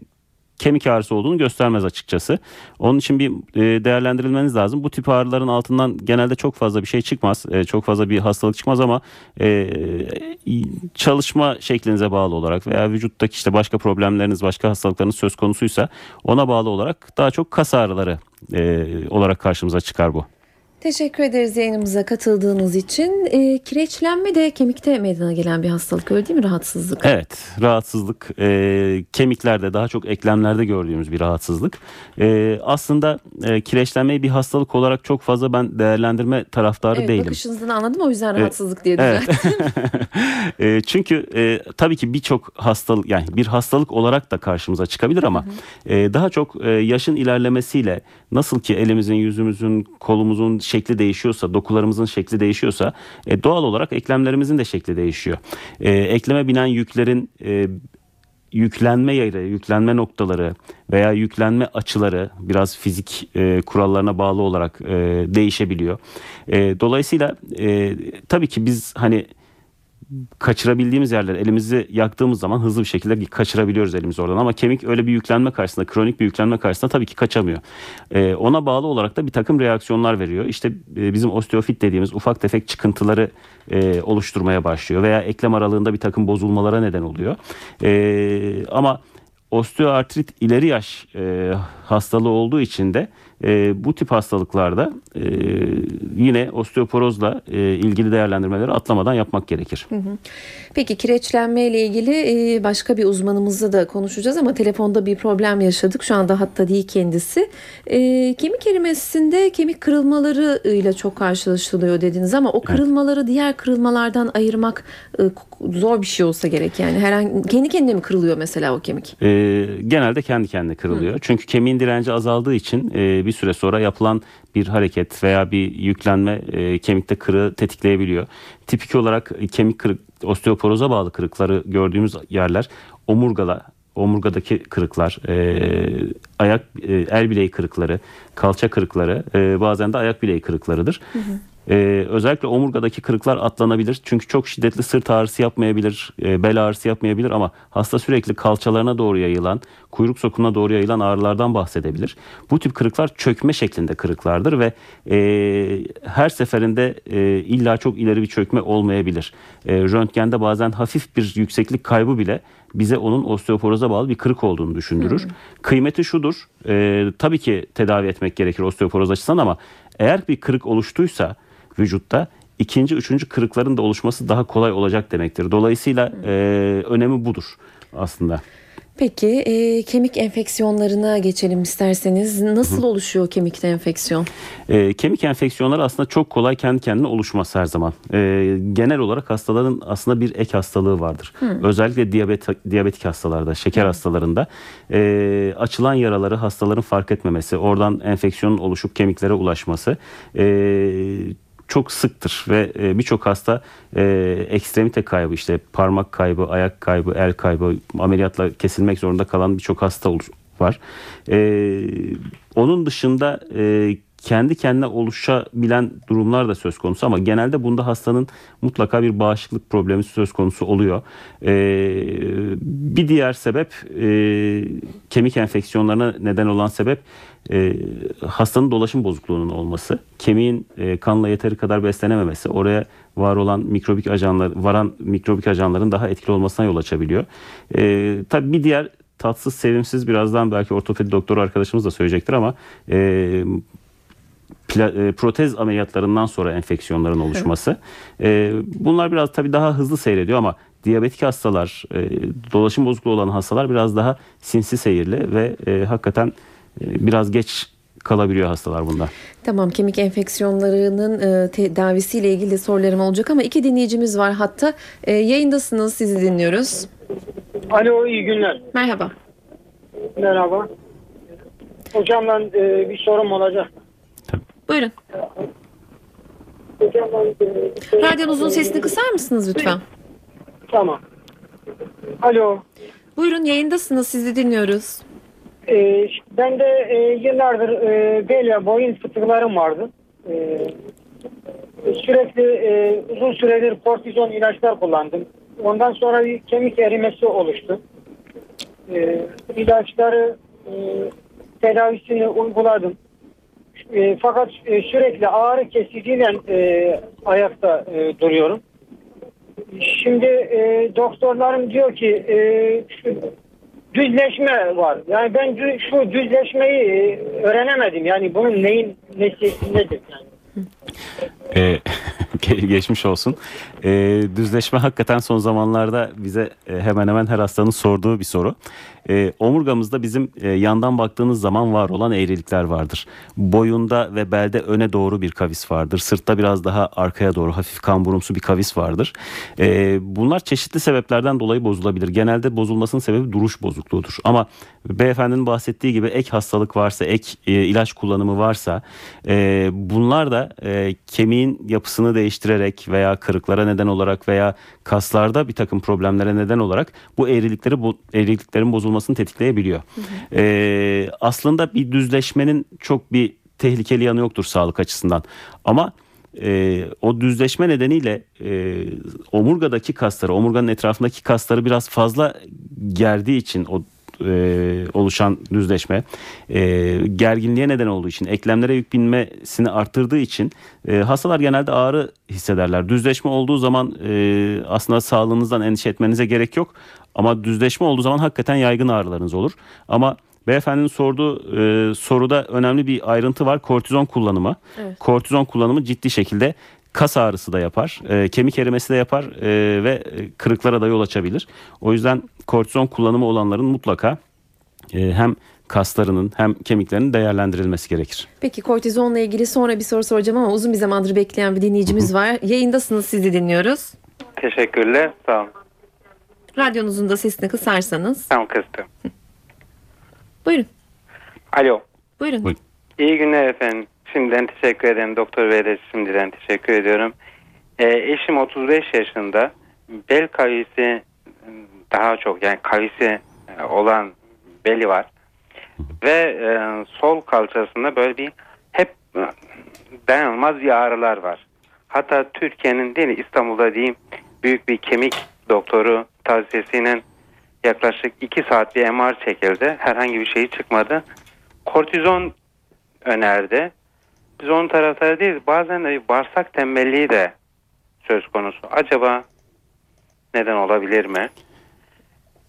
kemik ağrısı olduğunu göstermez açıkçası. Onun için bir e, değerlendirilmeniz lazım. Bu tip ağrıların altından genelde çok fazla bir şey çıkmaz. E, çok fazla bir hastalık çıkmaz ama e, çalışma şeklinize bağlı olarak veya vücuttaki işte başka problemleriniz, başka hastalıklarınız söz konusuysa ona bağlı olarak daha çok kas ağrıları olarak karşımıza çıkar bu. Teşekkür ederiz yayınımıza katıldığınız için. E, kireçlenme de kemikte meydana gelen bir hastalık öyle değil mi? Rahatsızlık. Evet rahatsızlık e, kemiklerde daha çok eklemlerde gördüğümüz bir rahatsızlık. E, aslında e, kireçlenmeyi bir hastalık olarak çok fazla ben değerlendirme taraftarı evet, değilim. bakışınızdan anladım o yüzden rahatsızlık diye Evet. düzelttim. [LAUGHS] E, çünkü e, tabii ki birçok hastalık yani bir hastalık olarak da karşımıza çıkabilir ama e, daha çok e, yaşın ilerlemesiyle nasıl ki elimizin, yüzümüzün, kolumuzun şekli değişiyorsa, dokularımızın şekli değişiyorsa e, doğal olarak eklemlerimizin de şekli değişiyor. E, ekleme binen yüklerin e, yüklenme yeri, yüklenme noktaları veya yüklenme açıları biraz fizik e, kurallarına bağlı olarak e, değişebiliyor. E, dolayısıyla e, tabii ki biz hani kaçırabildiğimiz yerler elimizi yaktığımız zaman hızlı bir şekilde kaçırabiliyoruz elimizi oradan ama kemik öyle bir yüklenme karşısında kronik bir yüklenme karşısında tabii ki kaçamıyor. Ee, ona bağlı olarak da bir takım reaksiyonlar veriyor. İşte e, bizim osteofit dediğimiz ufak tefek çıkıntıları e, oluşturmaya başlıyor veya eklem aralığında bir takım bozulmalara neden oluyor. E, ama osteoartrit ileri yaş e, hastalığı olduğu için de e, bu tip hastalıklarda e, yine osteoporozla e, ilgili değerlendirmeleri atlamadan yapmak gerekir. Peki kireçlenme ile ilgili e, başka bir uzmanımızla da konuşacağız ama telefonda bir problem yaşadık. Şu anda hatta değil kendisi. E, kemik erimesinde kemik kırılmaları ile çok karşılaşılıyor dediniz ama o kırılmaları diğer kırılmalardan ayırmak e, zor bir şey olsa gerek yani. Herhangi kendi kendine mi kırılıyor mesela o kemik? E, genelde kendi kendine kırılıyor. Çünkü kemiğin direnci azaldığı için e, bir süre sonra yapılan bir hareket veya bir yüklenme e, kemikte kırığı tetikleyebiliyor. Tipik olarak kemik kırık, osteoporoza bağlı kırıkları gördüğümüz yerler omurgala, omurgadaki kırıklar, e, ayak e, el bileği kırıkları, kalça kırıkları, e, bazen de ayak bileği kırıklarıdır. Ee, özellikle omurgadaki kırıklar atlanabilir. Çünkü çok şiddetli sırt ağrısı yapmayabilir, e, bel ağrısı yapmayabilir ama hasta sürekli kalçalarına doğru yayılan, kuyruk sokumuna doğru yayılan ağrılardan bahsedebilir. Bu tip kırıklar çökme şeklinde kırıklardır ve e, her seferinde e, illa çok ileri bir çökme olmayabilir. E, röntgende bazen hafif bir yükseklik kaybı bile bize onun osteoporoza bağlı bir kırık olduğunu düşündürür. Kıymeti şudur, e, tabii ki tedavi etmek gerekir osteoporoz açısından ama eğer bir kırık oluştuysa vücutta ikinci, üçüncü kırıkların da oluşması daha kolay olacak demektir. Dolayısıyla e, önemi budur aslında. Peki e, kemik enfeksiyonlarına geçelim isterseniz. Nasıl oluşuyor kemikte enfeksiyon? E, kemik enfeksiyonları aslında çok kolay kendi kendine oluşmaz her zaman. E, genel olarak hastaların aslında bir ek hastalığı vardır. Özellikle diyabet, diyabetik hastalarda, şeker hastalarında e, açılan yaraları hastaların fark etmemesi, oradan enfeksiyonun oluşup kemiklere ulaşması e, çok sıktır ve e, birçok hasta e, ekstremite kaybı işte parmak kaybı, ayak kaybı, el kaybı, ameliyatla kesilmek zorunda kalan birçok hasta olur- var. E, onun dışında e, kendi kendine oluşabilen durumlar da söz konusu ama genelde bunda hastanın mutlaka bir bağışıklık problemi söz konusu oluyor. E, bir diğer sebep e, kemik enfeksiyonlarına neden olan sebep e, hastanın dolaşım bozukluğunun olması, kemiğin e, kanla yeteri kadar beslenememesi, oraya var olan mikrobik ajanlar, varan mikrobik ajanların daha etkili olmasına yol açabiliyor. E, tabii bir diğer tatsız, sevimsiz birazdan belki ortopedi doktoru arkadaşımız da söyleyecektir ama e, protez ameliyatlarından sonra enfeksiyonların oluşması. E, bunlar biraz tabii daha hızlı seyrediyor ama diyabetik hastalar, e, dolaşım bozukluğu olan hastalar biraz daha sinsi seyirli ve e, hakikaten e, biraz geç kalabiliyor hastalar bunda. Tamam kemik enfeksiyonlarının e, tedavisiyle ilgili de sorularım olacak ama iki dinleyicimiz var hatta. E, yayındasınız sizi dinliyoruz. Alo iyi günler. Merhaba. Merhaba. Hocamla e, bir sorum olacak. Buyurun. Radyonuzun sesini kısar mısınız lütfen? Tamam. Alo. Buyurun yayındasınız sizi dinliyoruz. E, ben de e, yıllardır e, bel ve boyun fıtıklarım vardı. E, sürekli e, uzun süredir kortizon ilaçlar kullandım. Ondan sonra bir kemik erimesi oluştu. E, ilaçları e, tedavisini uyguladım. E, fakat e, sürekli ağrı kesiciyle e, ayakta e, duruyorum. Şimdi e, doktorlarım diyor ki e, şu düzleşme var. Yani ben dü- şu düzleşmeyi e, öğrenemedim. Yani bunun neyin nesi nedir? Yani. Ge- [LAUGHS] geçmiş olsun. Ee, düzleşme hakikaten son zamanlarda bize e, hemen hemen her hastanın sorduğu bir soru. Ee, omurgamızda bizim e, yandan baktığınız zaman var olan eğrilikler vardır. Boyunda ve belde öne doğru bir kavis vardır. Sırtta biraz daha arkaya doğru hafif kamburumsu bir kavis vardır. Ee, bunlar çeşitli sebeplerden dolayı bozulabilir. Genelde bozulmasının sebebi duruş bozukluğudur. Ama beyefendinin bahsettiği gibi ek hastalık varsa, ek e, ilaç kullanımı varsa e, bunlar da e, kemiğin yapısını değiştirerek veya kırıklara neden olarak veya kaslarda bir takım problemlere neden olarak bu eğrilikleri bo- eğriliklerin bozulmasını tetikleyebiliyor. E, aslında bir düzleşmenin çok bir tehlikeli yanı yoktur sağlık açısından. Ama e, o düzleşme nedeniyle e, omurgadaki kasları, omurganın etrafındaki kasları biraz fazla gerdiği için o e, oluşan düzleşme e, gerginliğe neden olduğu için eklemlere yük binmesini arttırdığı için e, hastalar genelde ağrı hissederler. Düzleşme olduğu zaman e, aslında sağlığınızdan endişe etmenize gerek yok ama düzleşme olduğu zaman hakikaten yaygın ağrılarınız olur. Ama beyefendinin sorduğu e, soruda önemli bir ayrıntı var kortizon kullanımı. Evet. Kortizon kullanımı ciddi şekilde kas ağrısı da yapar, e, kemik erimesi de yapar e, ve e, kırıklara da yol açabilir. O yüzden kortizon kullanımı olanların mutlaka e, hem kaslarının hem kemiklerinin değerlendirilmesi gerekir. Peki kortizonla ilgili sonra bir soru soracağım ama uzun bir zamandır bekleyen bir dinleyicimiz var. Yayındasınız sizi dinliyoruz. Teşekkürler. Sağ olun. Radyonuzun da sesini kısarsanız. Tamam kıstım. Buyurun. Alo. Buyurun. Buyurun. İyi günler efendim. Şimdiden teşekkür ederim. Doktor Bey'e de şimdiden teşekkür ediyorum. Ee, eşim 35 yaşında. Bel kavisi daha çok yani kavisi e, olan beli var. Ve e, sol kalçasında böyle bir hep e, dayanılmaz bir ağrılar var. Hatta Türkiye'nin değil İstanbul'da diyeyim büyük bir kemik doktoru tavsiyesiyle yaklaşık 2 saat bir MR çekildi. Herhangi bir şey çıkmadı. Kortizon önerdi. Biz onun taraftarı değiliz. Bazen de bir bağırsak tembelliği de söz konusu. Acaba neden olabilir mi?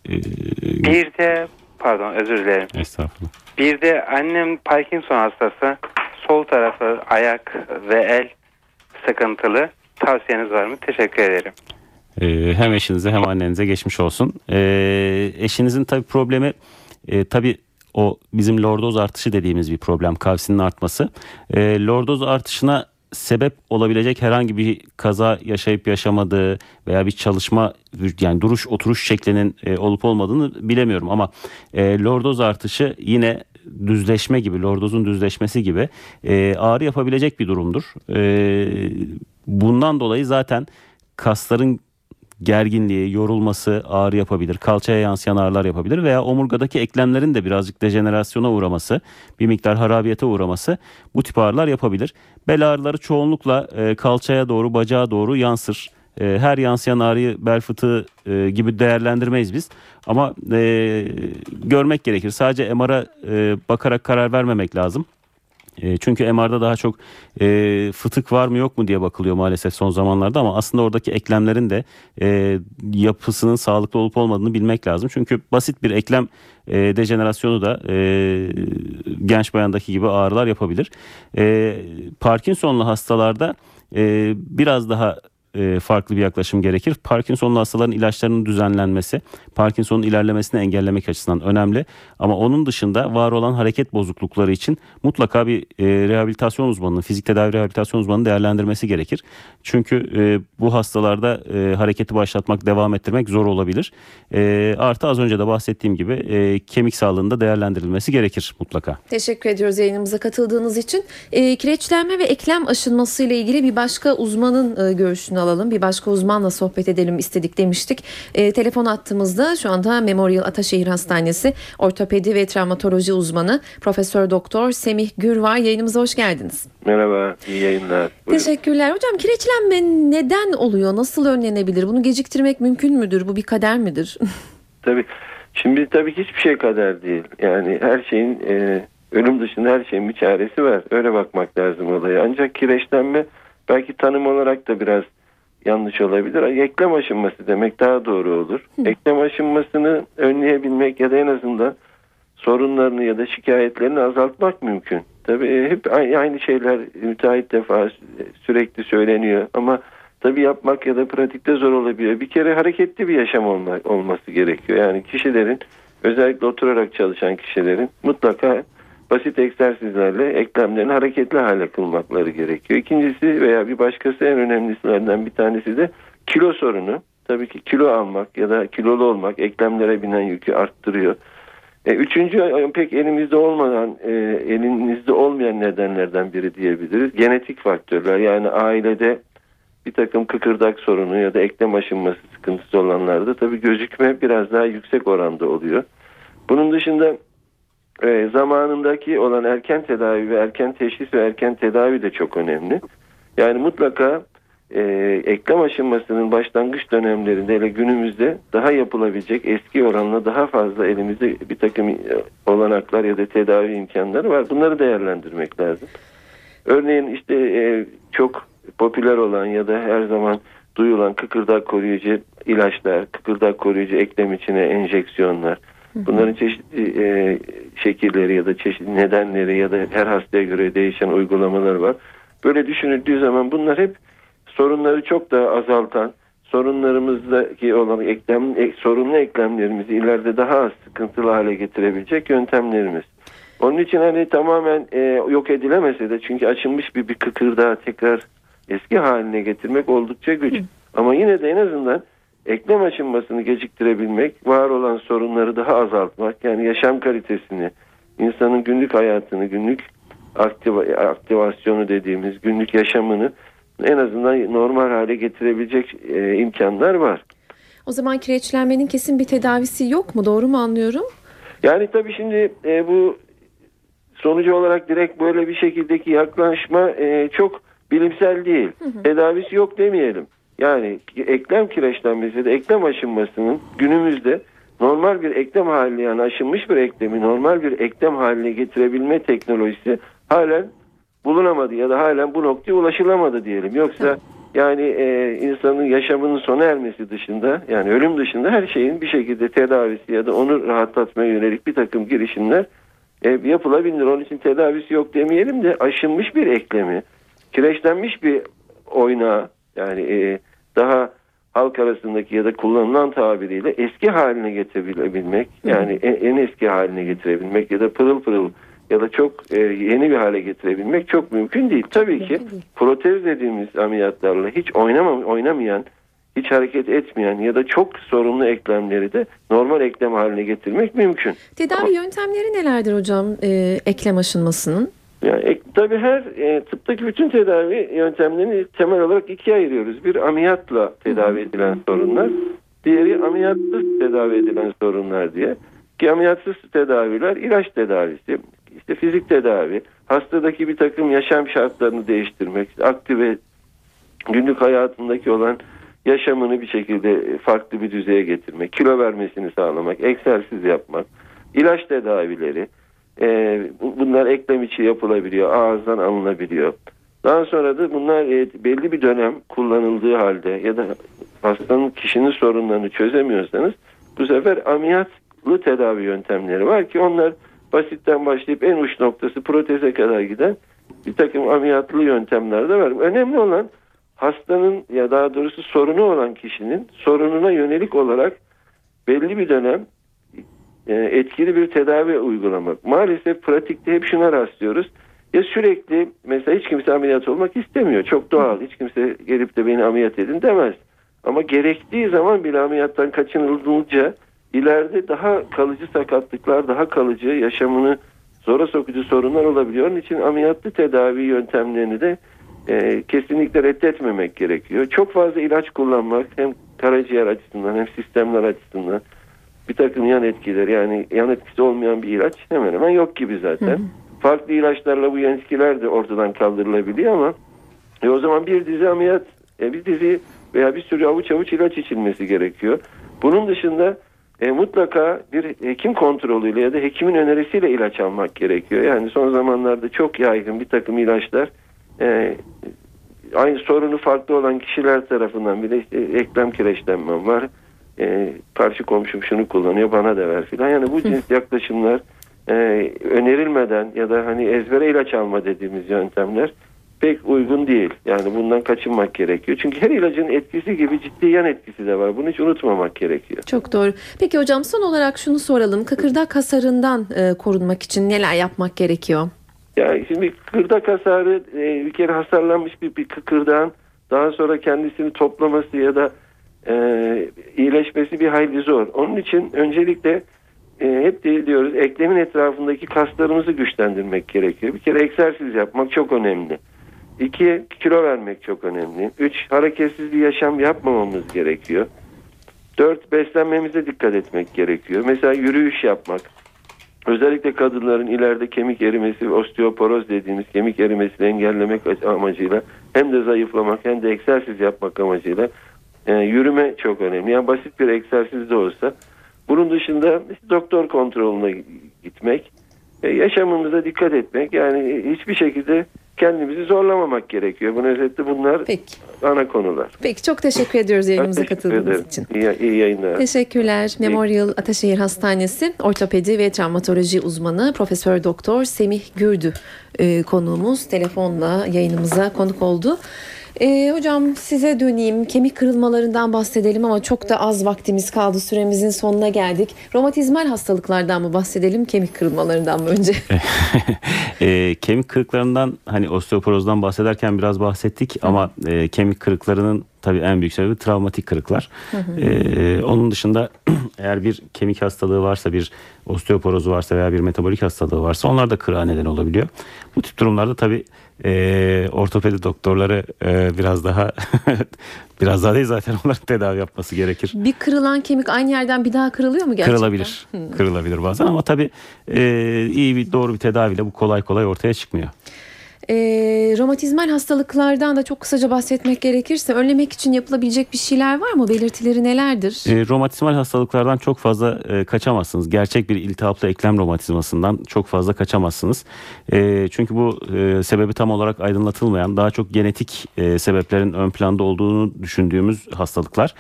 E, Bir de pardon özür dilerim. estağfurullah. Bir de annem Parkinson hastası. Sol tarafı ayak ve el sıkıntılı. Tavsiyeniz var mı? Teşekkür ederim. Ee, hem eşinize hem annenize geçmiş olsun. Ee, eşinizin tabii problemi e, tabii o bizim lordoz artışı dediğimiz bir problem kalsinin artması. Ee, lordoz artışına sebep olabilecek herhangi bir kaza yaşayıp yaşamadığı veya bir çalışma yani duruş oturuş şeklinin e, olup olmadığını bilemiyorum ama e, lordoz artışı yine düzleşme gibi lordozun düzleşmesi gibi e, ağrı yapabilecek bir durumdur. E, bundan dolayı zaten kasların gerginliği, yorulması ağrı yapabilir. Kalçaya yansıyan ağrılar yapabilir veya omurgadaki eklemlerin de birazcık dejenerasyona uğraması, bir miktar harabiyete uğraması bu tip ağrılar yapabilir. Bel ağrıları çoğunlukla e, kalçaya doğru, bacağa doğru yansır. E, her yansıyan ağrıyı bel fıtığı e, gibi değerlendirmeyiz biz. Ama e, görmek gerekir. Sadece MR'a e, bakarak karar vermemek lazım. E, çünkü MR'da daha çok e, fıtık var mı yok mu diye bakılıyor maalesef son zamanlarda ama aslında oradaki eklemlerin de e, yapısının sağlıklı olup olmadığını bilmek lazım. Çünkü basit bir eklem e, dejenerasyonu da e, genç bayandaki gibi ağrılar yapabilir. E, Parkinson'lu hastalarda e, biraz daha e, farklı bir yaklaşım gerekir. Parkinson'lu hastaların ilaçlarının düzenlenmesi, Parkinson'un ilerlemesini engellemek açısından önemli. Ama onun dışında var olan hareket bozuklukları için mutlaka bir e, rehabilitasyon uzmanının, fizik tedavi rehabilitasyon uzmanının değerlendirmesi gerekir. Çünkü e, bu hastalarda hareketi başlatmak, devam ettirmek zor olabilir. Artı az önce de bahsettiğim gibi kemik sağlığında değerlendirilmesi gerekir mutlaka. Teşekkür ediyoruz yayınımıza katıldığınız için. Kireçlenme ve eklem aşınması ile ilgili bir başka uzmanın görüşünü alalım. Bir başka uzmanla sohbet edelim istedik demiştik. E, telefon attığımızda şu anda Memorial Ataşehir Hastanesi ortopedi ve travmatoloji uzmanı Profesör Doktor Semih Gür var. Yayınımıza hoş geldiniz. Merhaba, iyi yayınlar. Buyurun. Teşekkürler. Hocam kireçlenme neden oluyor? Nasıl önlenebilir? Bunu geciktirmek mümkün müdür? Bu bir kader midir? [LAUGHS] Tabii. Şimdi tabii ki hiçbir şey kader değil. Yani her şeyin e, ölüm dışında her şeyin bir çaresi var. Öyle bakmak lazım olaya. Ancak kireçlenme belki tanım olarak da biraz yanlış olabilir. Eklem aşınması demek daha doğru olur. Eklem aşınmasını önleyebilmek ya da en azından sorunlarını ya da şikayetlerini azaltmak mümkün. Tabii hep aynı şeyler müteahhit defa sürekli söyleniyor ama tabii yapmak ya da pratikte zor olabiliyor. Bir kere hareketli bir yaşam olma, olması gerekiyor. Yani kişilerin özellikle oturarak çalışan kişilerin mutlaka basit egzersizlerle eklemlerini hareketli hale kılmakları gerekiyor. İkincisi veya bir başkası en önemlisilerden bir tanesi de kilo sorunu. Tabii ki kilo almak ya da kilolu olmak eklemlere binen yükü arttırıyor. E, üçüncü pek elimizde olmadan, e, elinizde olmayan nedenlerden biri diyebiliriz. Genetik faktörler yani ailede bir takım kıkırdak sorunu ya da eklem aşınması sıkıntısı olanlarda tabii gözükme biraz daha yüksek oranda oluyor. Bunun dışında e, zamanındaki olan erken tedavi ve erken teşhis ve erken tedavi de çok önemli. Yani mutlaka e, eklem aşınmasının başlangıç dönemlerinde hele günümüzde daha yapılabilecek eski oranla daha fazla elimizde bir takım e, olanaklar ya da tedavi imkanları var. Bunları değerlendirmek lazım. Örneğin işte e, çok popüler olan ya da her zaman duyulan kıkırdak koruyucu ilaçlar, kıkırdak koruyucu eklem içine enjeksiyonlar. Bunların çeşitli e, şekilleri ya da çeşitli nedenleri ya da her hastaya göre değişen uygulamalar var. Böyle düşünüldüğü zaman bunlar hep sorunları çok daha azaltan, sorunlarımızdaki olan eklem, sorunlu eklemlerimizi ileride daha az sıkıntılı hale getirebilecek yöntemlerimiz. Onun için hani tamamen e, yok edilemese de çünkü açılmış bir, bir kıkırdağı tekrar eski haline getirmek oldukça güç. Hı. Ama yine de en azından eklem aşınmasını geciktirebilmek, var olan sorunları daha azaltmak, yani yaşam kalitesini, insanın günlük hayatını, günlük aktiva, aktivasyonu dediğimiz günlük yaşamını en azından normal hale getirebilecek e, imkanlar var. O zaman kireçlenmenin kesin bir tedavisi yok mu? Doğru mu anlıyorum? Yani tabii şimdi e, bu sonucu olarak direkt böyle bir şekildeki yaklaşma e, çok bilimsel değil. Hı hı. Tedavisi yok demeyelim. Yani eklem kireçlenmesi de eklem aşınmasının günümüzde normal bir eklem haline yani aşınmış bir eklemi normal bir eklem haline getirebilme teknolojisi halen bulunamadı ya da halen bu noktaya ulaşılamadı diyelim. Yoksa yani e, insanın yaşamının sona ermesi dışında yani ölüm dışında her şeyin bir şekilde tedavisi ya da onu rahatlatmaya yönelik bir takım girişimler e, yapılabilir. Onun için tedavisi yok demeyelim de aşınmış bir eklemi, kireçlenmiş bir oynağı yani e, daha halk arasındaki ya da kullanılan tabiriyle eski haline getirebilmek yani en, en eski haline getirebilmek ya da pırıl pırıl ya da çok e, yeni bir hale getirebilmek çok mümkün değil. Tabii ki değil. protez dediğimiz ameliyatlarla hiç oynamam, oynamayan, hiç hareket etmeyen ya da çok sorunlu eklemleri de normal eklem haline getirmek mümkün. Tedavi yöntemleri nelerdir hocam e, eklem aşınmasının? Yani ek, tabii her e, tıptaki bütün tedavi yöntemlerini temel olarak ikiye ayırıyoruz. Bir ameliyatla tedavi edilen sorunlar, diğeri ameliyatsız tedavi edilen sorunlar diye. Ki ameliyatsız tedaviler ilaç tedavisi, işte fizik tedavi, hastadaki bir takım yaşam şartlarını değiştirmek, aktive günlük hayatındaki olan yaşamını bir şekilde farklı bir düzeye getirmek, kilo vermesini sağlamak, egzersiz yapmak, ilaç tedavileri, e, bu- bunlar eklem içi yapılabiliyor, ağızdan alınabiliyor. Daha sonra da bunlar e, belli bir dönem kullanıldığı halde ya da hastanın kişinin sorunlarını çözemiyorsanız bu sefer ameliyatlı tedavi yöntemleri var ki onlar basitten başlayıp en uç noktası proteze kadar giden bir takım ameliyatlı yöntemler de var. Önemli olan hastanın ya daha doğrusu sorunu olan kişinin sorununa yönelik olarak belli bir dönem etkili bir tedavi uygulamak. Maalesef pratikte hep şuna rastlıyoruz. Ya sürekli mesela hiç kimse ameliyat olmak istemiyor. Çok doğal. Hiç kimse gelip de beni ameliyat edin demez. Ama gerektiği zaman bile ameliyattan kaçınılınca ileride daha kalıcı sakatlıklar, daha kalıcı yaşamını zora sokucu sorunlar olabiliyor. Onun için ameliyatlı tedavi yöntemlerini de e, kesinlikle reddetmemek gerekiyor. Çok fazla ilaç kullanmak hem karaciğer açısından hem sistemler açısından bir takım yan etkileri yani yan etkisi olmayan bir ilaç hemen hemen yok gibi zaten. Farklı ilaçlarla bu yan etkiler de ortadan kaldırılabiliyor ama e, o zaman bir dizi ameliyat, e, bir dizi veya bir sürü avuç avuç ilaç içilmesi gerekiyor. Bunun dışında e, mutlaka bir hekim kontrolüyle ya da hekimin önerisiyle ilaç almak gerekiyor. Yani son zamanlarda çok yaygın bir takım ilaçlar e, aynı sorunu farklı olan kişiler tarafından bile işte eklem kireçlenmem var. E, karşı komşum şunu kullanıyor bana da ver filan. Yani bu cins yaklaşımlar e, önerilmeden ya da hani ezbere ilaç alma dediğimiz yöntemler pek uygun değil. Yani bundan kaçınmak gerekiyor. Çünkü her ilacın etkisi gibi ciddi yan etkisi de var. Bunu hiç unutmamak gerekiyor. Çok doğru. Peki hocam son olarak şunu soralım. Kıkırdak hasarından e, korunmak için neler yapmak gerekiyor? Yani şimdi kıkırdak hasarı e, bir kere hasarlanmış bir, bir kıkırdağın daha sonra kendisini toplaması ya da e, iyileşmesi bir hayli zor. Onun için öncelikle e, hep diyoruz eklemin etrafındaki kaslarımızı güçlendirmek gerekiyor. Bir kere egzersiz yapmak çok önemli. İki, kilo vermek çok önemli. Üç, hareketsiz bir yaşam yapmamamız gerekiyor. Dört, beslenmemize dikkat etmek gerekiyor. Mesela yürüyüş yapmak. Özellikle kadınların ileride kemik erimesi osteoporoz dediğimiz kemik erimesini engellemek amacıyla hem de zayıflamak hem de egzersiz yapmak amacıyla e, yürüme çok önemli. Yani basit bir egzersiz de olsa. Bunun dışında doktor kontrolüne gitmek, e, yaşamımıza dikkat etmek. Yani hiçbir şekilde kendimizi zorlamamak gerekiyor. Bunun özetle bunlar Peki. ana konular. Peki çok teşekkür ediyoruz yayınımıza teşekkür katıldığınız ederim. için. İyi, iyi yayınlar. Teşekkürler. Memorial Ataşehir Hastanesi Ortopedi ve Travmatoloji uzmanı Profesör Doktor Semih Gürdü e, konuğumuz telefonla yayınımıza konuk oldu. E, hocam size döneyim. Kemik kırılmalarından bahsedelim ama çok da az vaktimiz kaldı. Süremizin sonuna geldik. Romatizmal hastalıklardan mı bahsedelim, kemik kırılmalarından mı önce? [LAUGHS] E, kemik kırıklarından hani osteoporozdan bahsederken biraz bahsettik ama e, kemik kırıklarının tabii en büyük sebebi travmatik kırıklar. E, onun dışında [CLEARS THROAT] eğer bir kemik hastalığı varsa bir osteoporozu varsa veya bir metabolik hastalığı varsa onlar da kırığa neden olabiliyor. Bu tip durumlarda tabii e, ortopedi doktorları e, biraz daha [LAUGHS] biraz daha değil zaten [LAUGHS] onların tedavi yapması gerekir. bir kırılan kemik aynı yerden bir daha kırılıyor mu gerçekten? Kırılabilir. Kırılabilir bazen ama tabii e, iyi bir doğru bir tedaviyle bu kolay kolay ortaya çıkmıyor. E, romatizmal hastalıklardan da çok kısaca bahsetmek gerekirse önlemek için yapılabilecek bir şeyler var mı? Belirtileri nelerdir? E, romatizmal hastalıklardan çok fazla e, kaçamazsınız. Gerçek bir iltihaplı eklem romatizmasından çok fazla kaçamazsınız. E, çünkü bu e, sebebi tam olarak aydınlatılmayan, daha çok genetik e, sebeplerin ön planda olduğunu düşündüğümüz hastalıklar.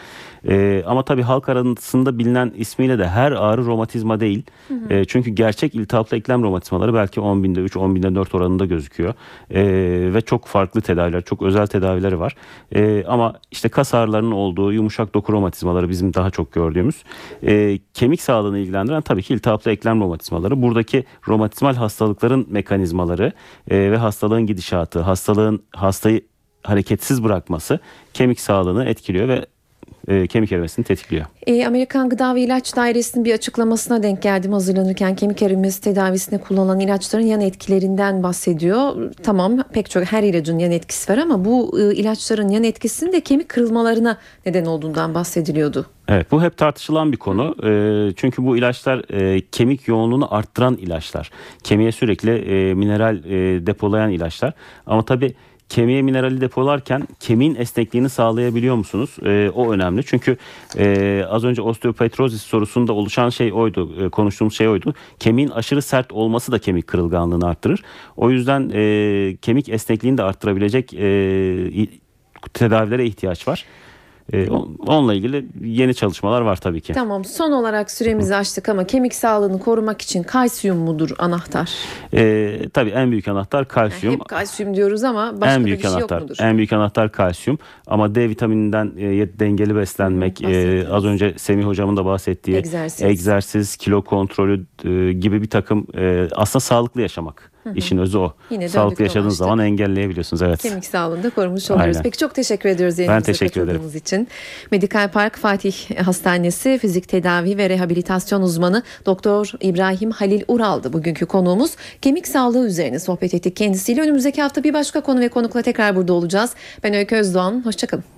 E, ama tabii halk arasında bilinen ismiyle de her ağrı romatizma değil. E, çünkü gerçek iltihaplı eklem romatizmaları belki 10 binde 3, 10 binde 4 oranında gözüküyor. E, ve çok farklı tedaviler, çok özel tedavileri var. E, ama işte kas ağrılarının olduğu yumuşak doku romatizmaları bizim daha çok gördüğümüz. E, kemik sağlığını ilgilendiren tabii ki iltihaplı eklem romatizmaları. Buradaki romatizmal hastalıkların mekanizmaları e, ve hastalığın gidişatı, hastalığın hastayı hareketsiz bırakması kemik sağlığını etkiliyor ve e, kemik erimesini tetikliyor. E, Amerikan Gıda ve İlaç Dairesi'nin bir açıklamasına denk geldim hazırlanırken kemik erimesi tedavisinde kullanılan ilaçların yan etkilerinden bahsediyor. Tamam pek çok her ilacın yan etkisi var ama bu e, ilaçların yan etkisinin de kemik kırılmalarına neden olduğundan bahsediliyordu. Evet bu hep tartışılan bir konu. E, çünkü bu ilaçlar e, kemik yoğunluğunu arttıran ilaçlar. Kemiğe sürekli e, mineral e, depolayan ilaçlar. Ama tabii kemiğe minerali depolarken kemiğin esnekliğini sağlayabiliyor musunuz? E, o önemli. Çünkü e, az önce osteopetrozis sorusunda oluşan şey oydu. E, konuştuğumuz şey oydu. Kemiğin aşırı sert olması da kemik kırılganlığını arttırır. O yüzden e, kemik esnekliğini de arttırabilecek e, tedavilere ihtiyaç var. Ee, onunla ilgili yeni çalışmalar var tabii ki. Tamam son olarak süremizi açtık ama kemik sağlığını korumak için kalsiyum mudur anahtar? Ee, tabii en büyük anahtar kalsiyum. Hep kalsiyum diyoruz ama başka en büyük bir şey anahtar, yok mudur? En büyük anahtar kalsiyum ama D vitamininden e, dengeli beslenmek, e, az önce Semih hocamın da bahsettiği Egzersiz. egzersiz kilo kontrolü e, gibi bir takım e, aslında sağlıklı yaşamak. Hı hı. İşin özü o. Yine Sağlıklı yaşadığınız dolaştık. zaman engelleyebiliyorsunuz. Evet. Kemik sağlığında korumuş oluyoruz. Aynen. Peki çok teşekkür ediyoruz yayınımıza teşekkür ederim. için. Medikal Park Fatih Hastanesi Fizik Tedavi ve Rehabilitasyon Uzmanı Doktor İbrahim Halil Ural'dı bugünkü konuğumuz. Kemik sağlığı üzerine sohbet ettik kendisiyle. Önümüzdeki hafta bir başka konu ve konukla tekrar burada olacağız. Ben Öykü Özdoğan. Hoşçakalın.